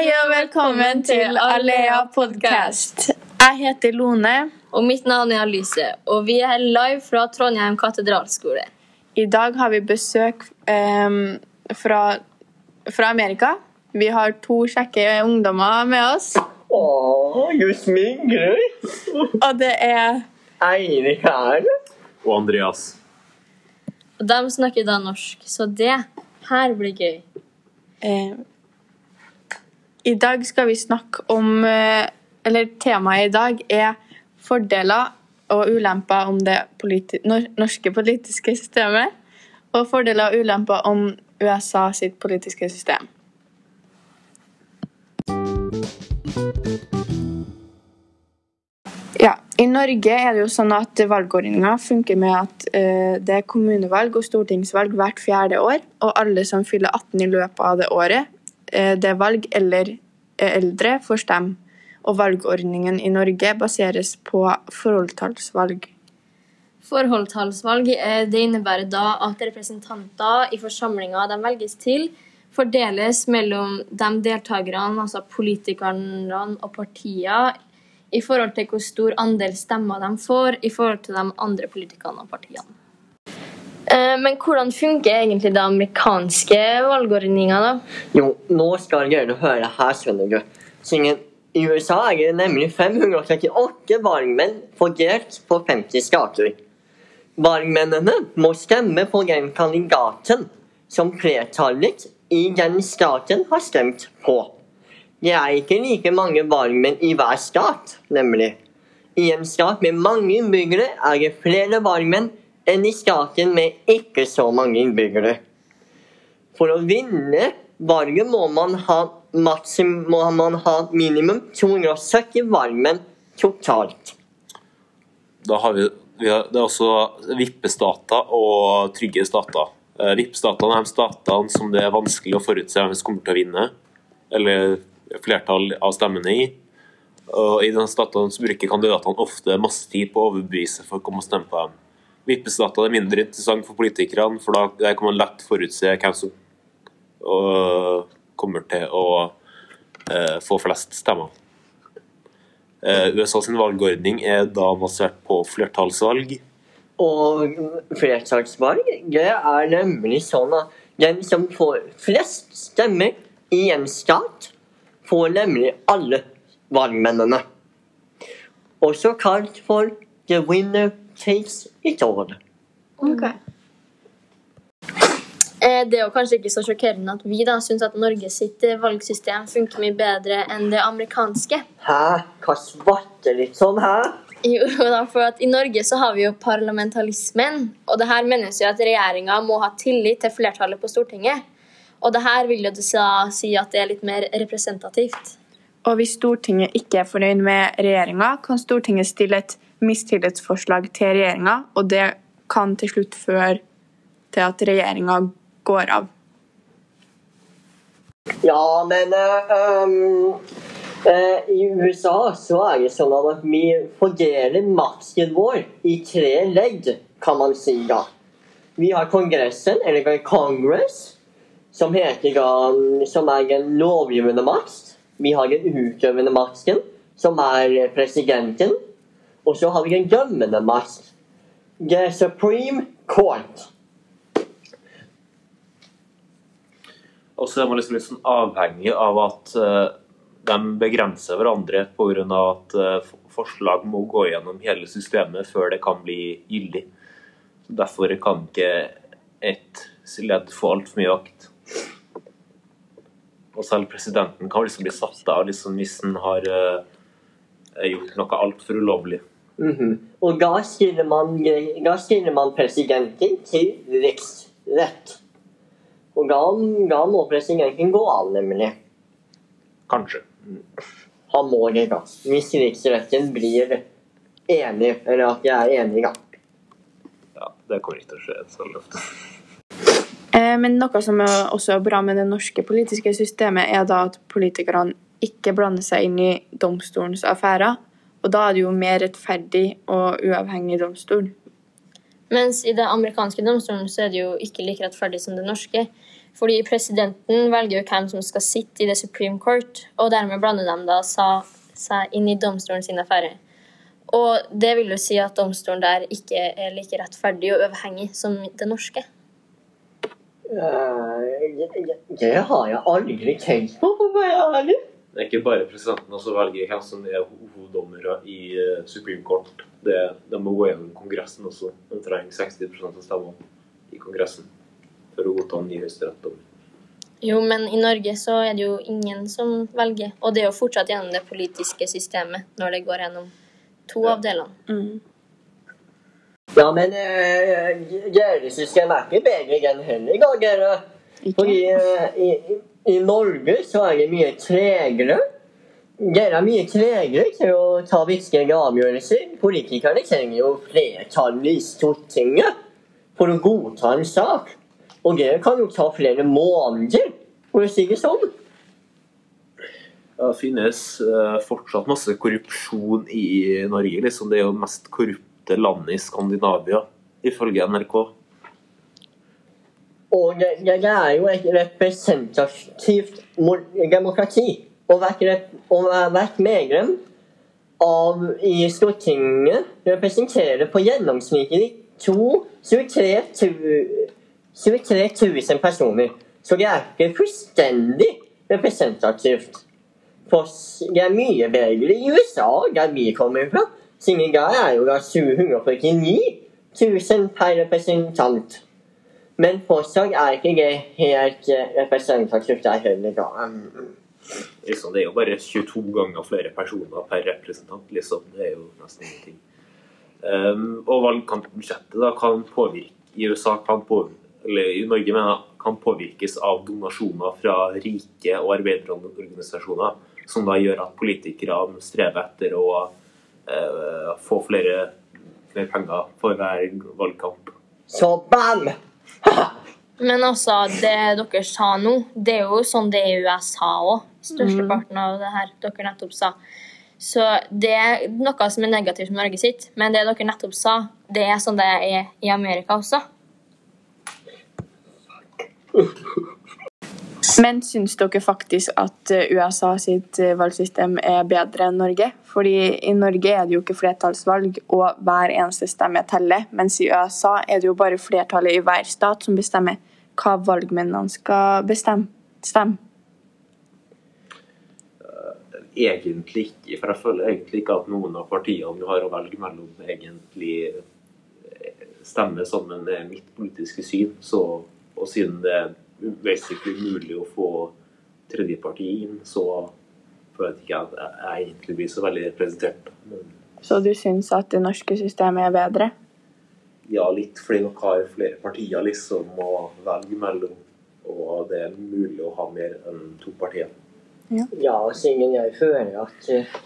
Hei og velkommen til Alea podcast. Jeg heter Lone. Og mitt navn er Alice, og vi er live fra Trondheim katedralskole. I dag har vi besøk um, fra, fra Amerika. Vi har to kjekke ungdommer med oss. Åh, du smigrer. Og det er Eirik her. og Andreas. Og de snakker da norsk, så det her blir gøy. eh, I dag skal vi snakke om eh, Eller temaet i dag er fordeler og ulemper om det politi norske politiske systemet. Og fordeler og ulemper om USA sitt politiske system. Ja, I Norge er det jo sånn at valgordninga funker med at eh, det er kommunevalg og stortingsvalg hvert fjerde år, og alle som fyller 18 i løpet av det året det er valg eller er eldre, får stemme. Og valgordningen i Norge baseres på forholdstallsvalg. Forholdstallsvalg eh, det innebærer da at representanter i forsamlinga de velges til, fordeles mellom de deltakerne, altså politikerne og partiene, i forhold til hvor stor andel stemmer de får i forhold til de andre politikerne og partiene. Eh, Men hvordan funker egentlig de amerikanske valgordningene? Jo, nå skal dere høre her, skjønner du. Siden I USA er det nemlig 538 valgmenn fordelt på 50 stater. Valgmennene må stemme på den kandidaten som flertallet i den staten har stemt på. Det er ikke like mange valgmenn i hver stat, nemlig. I en stat med mange innbyggere er det flere valgmenn enn i staten med ikke så mange innbyggere. For å vinne valget må man ha, maksim, må man ha minimum 270 valgmenn totalt. Da har vi, vi har, det er også vippestater og trygge stater. Eh, Vippestatene er de statene som det er vanskelig å forutse hvem som kommer til å vinne, eller flertall av stemmene i. Og I de statene bruker kandidatene ofte masse tid på å overbevise folk om å stemme på dem. Vippestater er mindre interessant for politikerne, for da kan man lett forutse hvem som kommer til å eh, få flest stemmer. Eh, USA sin valgordning er da basert på flertallsvalg. Og flertallsvalg er nemlig sånn at den som får flest stemmer i en stat, får nemlig alle valgmennene. Også kalt for the winner takes it all. Okay. Det er jo kanskje ikke så sjokkerende at vi da syns at Norge sitt eh, valgsystem funker mye bedre enn det amerikanske. Hæ? Hva svarter litt sånn, hæ? Jo, da, for at I Norge så har vi jo parlamentarismen, og det her menes jo at regjeringa må ha tillit til flertallet på Stortinget. Og det her vil jo si at det er litt mer representativt. Og hvis Stortinget ikke er fornøyd med regjeringa, kan Stortinget stille et mistillitsforslag til regjeringa, og det kan til slutt føre til at regjeringa går av. Ja, men um, uh, I USA så er det sånn at vi fordeler makten vår i tre ledd, kan man si da. Vi har Kongressen, eller Congress, som, heter, som er den lovgivende makt. Vi har den utøvende makten, som er presidenten. Og så har vi en dømmende makt. The Supreme Court. Og så er man liksom litt sånn avhengig av at eh, de begrenser hverandre pga. at eh, forslag må gå gjennom hele systemet før det kan bli gyldig. Derfor kan ikke ett ledd få altfor mye vakt. Og selv presidenten kan liksom bli satt av liksom, hvis han har eh, gjort noe altfor ulovlig. Mhm. Og da stiller, man, da stiller man presidenten til riksrett. Og da, da må presidenten gå av, nemlig. Kanskje. Han må det, da. Hvis riksretten blir enig, eller at de er enige, da. Ja, det kommer ikke til å skje så ofte. Eh, Men noe som er også er bra med det norske politiske systemet, er da at politikerne ikke blander seg inn i domstolens affærer. Og da er det jo mer rettferdig og uavhengig domstol. Mens i det amerikanske domstolen så er det jo ikke like rettferdig som det norske. Fordi presidenten velger jo hvem som skal sitte i The Supreme Court, og dermed blander de da seg inn i domstolen sin affære. Og det vil jo si at domstolen der ikke er like rettferdig og uavhengig som det norske. Eh, Det har jeg aldri tenkt på, for å være ærlig. Det er ikke bare presidenten som velger hvem som er hoveddommere i eh, Supreme Court. Det, de må gå gjennom Kongressen også. De trenger 60% av stemmene i Kongressen for å godta en ny høyesterettsdommer. Jo, men i Norge så er det jo ingen som velger. Og det er jo fortsatt gjennom det politiske systemet når det går gjennom to Ja. av delene. Mm. Ja, men uh, gjerdesystemet er ikke bedre enn heller, da, dere. Fordi eh, i, i- Norge så er det mye tregere. Dere er mye tregere til å ta viktige avgjørelser. Politikerne trenger jo flertall i Stortinget for å godta en sak. Og det kan jo ta flere måneder, for å si det sånn. Det finnes eh, fortsatt masse korrupsjon i Norge. Liksom. Det er jo det mest korrupte landet i Skandinavia, ifølge NRK. Og det, det det er jo et representativt demokrati. Å være, medlem av i Stortinget representerer på gjennomsnittlig to 23 tu- 23 000 personer. Så det er ikke fullstendig representativt. For det er mye bedre i USA, der vi kommer fra. Siden der er jo da 749 000 per representant. Men fortsatt er ikke det helt representativt der heller, da. Liksom, det er jo bare 22 ganger flere personer per representant. Liksom. Det er jo nesten ingenting. Um, og valgkampbudsjettet da, kan påvirke i USA kan påvirke, eller i Norge mener kan påvirkes av donasjoner fra rike og arbeiderorganisasjoner, som da gjør at politikere strever etter å uh, få flere, flere penger for hver valgkamp. Så bam! Men altså, det dere sa nå, det er jo sånn det er i USA òg. Størsteparten av det her dere nettopp sa. Så det er noe som er negativt med Norge sitt. Men det dere nettopp sa, det er sånn det er i Amerika også. Men syns dere faktisk at eh, USA sitt eh, valgsystem er bedre enn Norge? Fordi i Norge er det jo ikke flertallsvalg, og hver eneste stemme teller. Mens i USA er det jo bare flertallet i hver stat som bestemmer hva valgmennene skal bestemme. Stemme. Egentlig ikke, for jeg føler egentlig ikke at noen av partiene du har å velge mellom, egentlig eh, stemmer sammen med mitt politiske syn. Så, og siden det basically umulig å få tredjeparti inn, så føler jeg ikke at jeg, egentlig blir så veldig representert. Men Så du syns at det norske systemet er bedre? ja, litt fordi dere har flere partier liksom å velge mellom, og det er mulig å ha mer enn to partier. Ja, siden jeg føler at uh,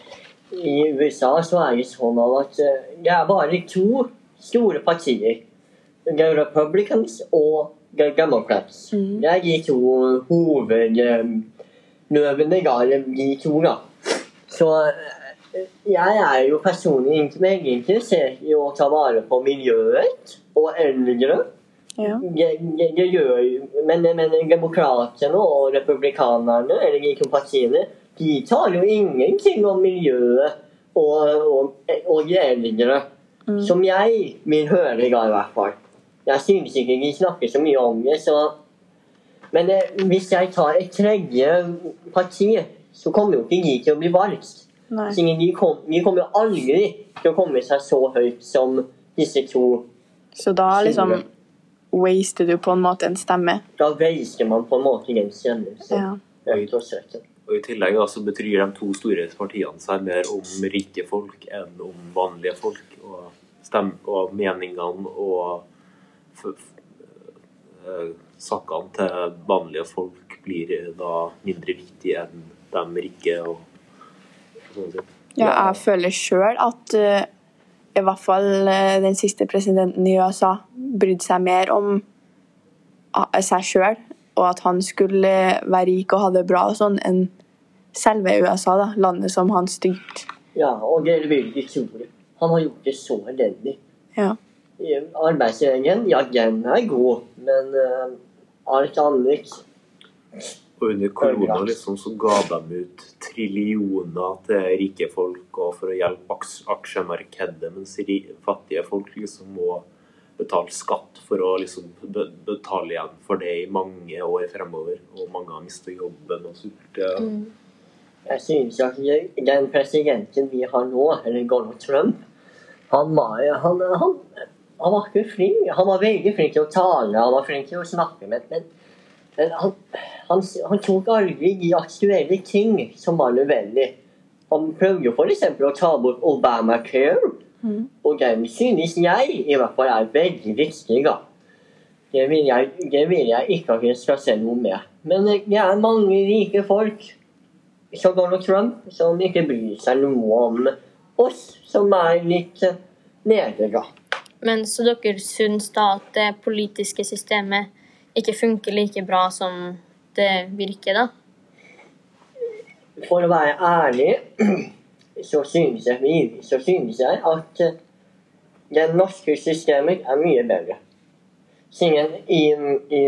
i USA så er det sånn at uh, det er bare to store partier. Er Republicans og er Mm. Jeg gikk hovedløvene, da. eller De to, da. Så eh, jeg er jo personlig ikke veldig interessert i å ta vare på miljøet og eldre. Ja. Det gjør Men, men demokratene og republikanerne, eller to partiene, de tar jo ingenting om miljøet og, og, og de eldre. Mm. Som jeg vil høre, i hvert fall. Jeg synes ikke de snakker så mye om det, så Men eh, hvis jeg tar et tredje parti, så kommer jo ikke de til å bli valgt. Siden de, kom, de kommer jo aldri til å komme seg så høyt som disse to. Så da liksom waster du på en måte en stemme. Da waster man på en måte den stemmen. Så, Ja. og I tillegg da, så betyr de to store partiene seg mer om rike folk enn om vanlige folk. Og, stemme, og meningene og sakene til vanlige folk blir da mindre viktige enn de rike. og, og ting. Ja, jeg føler sjøl at uh, i hvert fall uh, den siste presidenten i USA brydde seg mer om uh, seg sjøl, og at han skulle være rik og ha det bra og sånn, enn selve USA, da, landet som han styrte. Ja, og det vil ikke tro. Han har gjort det så elendig. Ja. Arbeidsregeln, ja, den er god, men uh, alt annet. Og under korona liksom, så ga de ut trillioner til rike folk og for å hjelpe aks aksjemarkedet, mens fattige folk liksom må betale skatt for å liksom betale igjen for det i mange år fremover. Og mange har mistet jobben og sult. Ja. Jeg synes at den presidenten vi har nå, eller Donald Trump, han var, han, han, han var ikke flink. Han var veldig flink til å tale, han var flink til å snakke, men, men, men han, han, han tok aldri de aktuelle ting som var nødvendig. Han prøvde f.eks. å ta bort Obamacare, og den synes jeg i hvert fall er veldig viktig. da. Det vil, jeg, det vil jeg ikke at jeg skal se noe med. Men det er mange rike folk som Donald Trump som ikke bryr seg noe om oss som er litt eh, nede, da. Men så dere syns da at det politiske systemet ikke funker like bra som det virker, da? For å være ærlig så synes jeg, så synes jeg at eh, det norske systemet er mye bedre. Siden i, i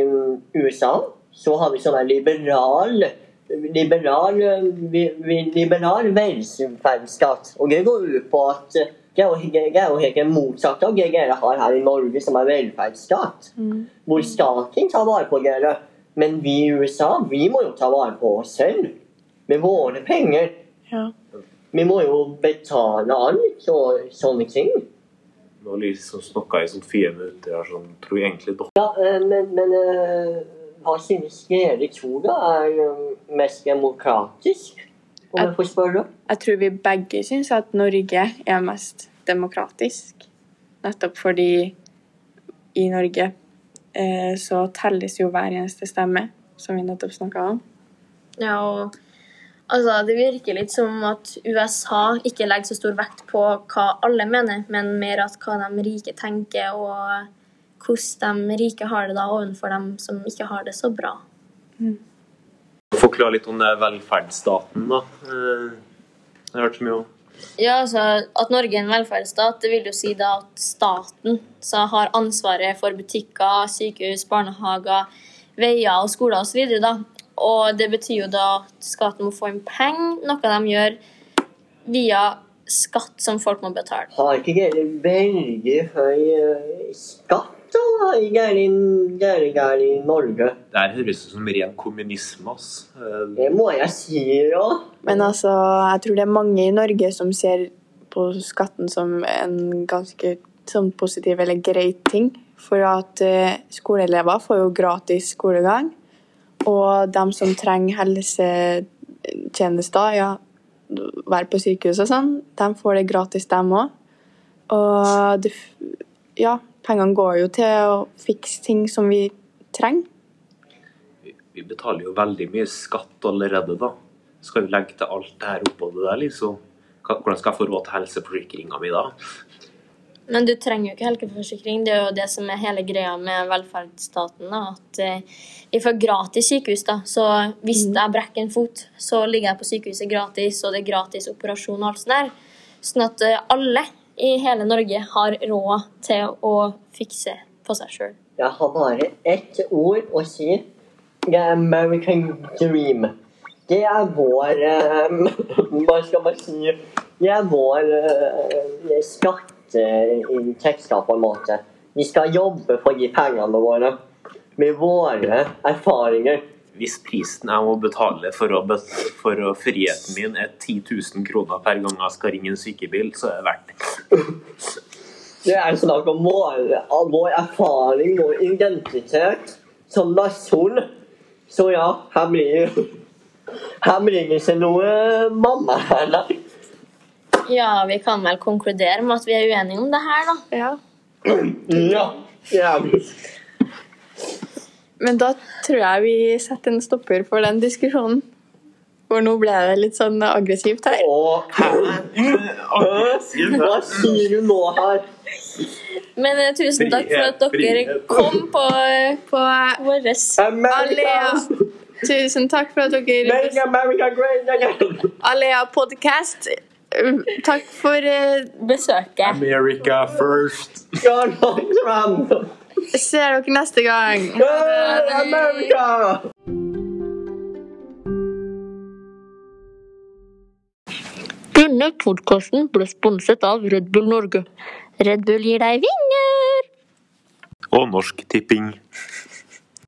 USA så har vi sånn liberal liberal, vi- liberal velferdsstat. Og det går ut på at eh, Og jo, er jo helt motsatt av det dere har her i Norge, som er velferdsstat. Hvor staten tar vare på dere. Men vi i USA, vi må jo ta vare på oss selv. Med våre penger. Ja. Vi må jo betale alt og sånne ting. Nå liksom snakka jeg i sånn fire minutter her, sånn tror jeg egentlig dere Ja, eh, men, men eh, hva synes dere to da er eh, mest demokratisk? Om jeg får spørre? Jeg tror vi begge syns at Norge er mest demokratisk. Nettopp fordi i Norge eh, så telles jo hver eneste stemme, som vi nettopp snakka om. Ja, og altså, det virker litt som at USA ikke legger så stor vekt på hva alle mener, men mer at hva de rike tenker, og hvordan de rike har det da overfor dem som ikke har det så bra. Forklare litt om det velferdsstaten, da. Eh, Jeg har hørt så mye om. Ja, altså At Norge er en velferdsstat, det vil jo si da at staten så har ansvaret for butikker, sykehus, barnehager, veier og skoler osv. da. Og det betyr jo da at staten må få inn penger, noe de gjør via skatt som folk må betale. Har ikke dere veldig høy eh, skatt i Norge? Det her høres ut som ren kommunisme, ass. Eh, Det må jeg si, ja. Men altså, jeg tror det er mange i Norge som ser på skatten som en ganske sånn positiv eller grei ting. For at uh, skoleelever får jo gratis skolegang. Og de som trenger helsetjenester, ja, være på sykehus og sånn, de får det gratis, dem òg. Og det, f- ja, pengene går jo til å fikse ting som vi trenger. Vi betaler jo veldig mye skatt allerede, da. Skal vi legge til alt det her oppå det der, liksom? Hvordan skal jeg få råd til helseforsikringa mi da? Men du trenger jo ikke helseforsikring. Det er jo det som er hele greia med velferdsstaten. da, At eh, vi får gratis sykehus. da, Så hvis jeg brekker en fot, så ligger jeg på sykehuset gratis, og det er gratis operasjon og alt sånt der. Sånn at eh, alle i hele Norge har råd til å fikse på seg sjøl. Jeg har bare ett ord å si. Er American dream. Det er vår um, Hva skal man si? Det er vår uh, skatteinntekt, på en måte. Vi skal jobbe for de pengene våre. Med våre erfaringer. Hvis prisen jeg må betale for, å, bet- for å friheten min er 10 000 kroner per gang jeg skal ringe en sykebil, så er det verdt det. Det er snakk om vår, av vår erfaring, vår identitet som nasjon. Så ja, her blir Her blir det ikke noe mamma heller. Ja, vi kan vel konkludere med at vi er uenige om det her, da. Ja. Ja. ja. Men da tror jeg vi setter en stopper for den diskusjonen. For nå ble det litt sånn aggressivt her. Hva sier du nå her? Men uh, tusen takk for at dere frihet. kom på, På vår Alea. Tusen takk for at dere America great again. Alea podcast. Takk for uh, besøket. America first! Donald Trump. Ser dere neste gang. Hey, America! Denne podkasten ble sponset av Red Bull Norge. Red Bull gir deg vinger! Og Norsk Tipping.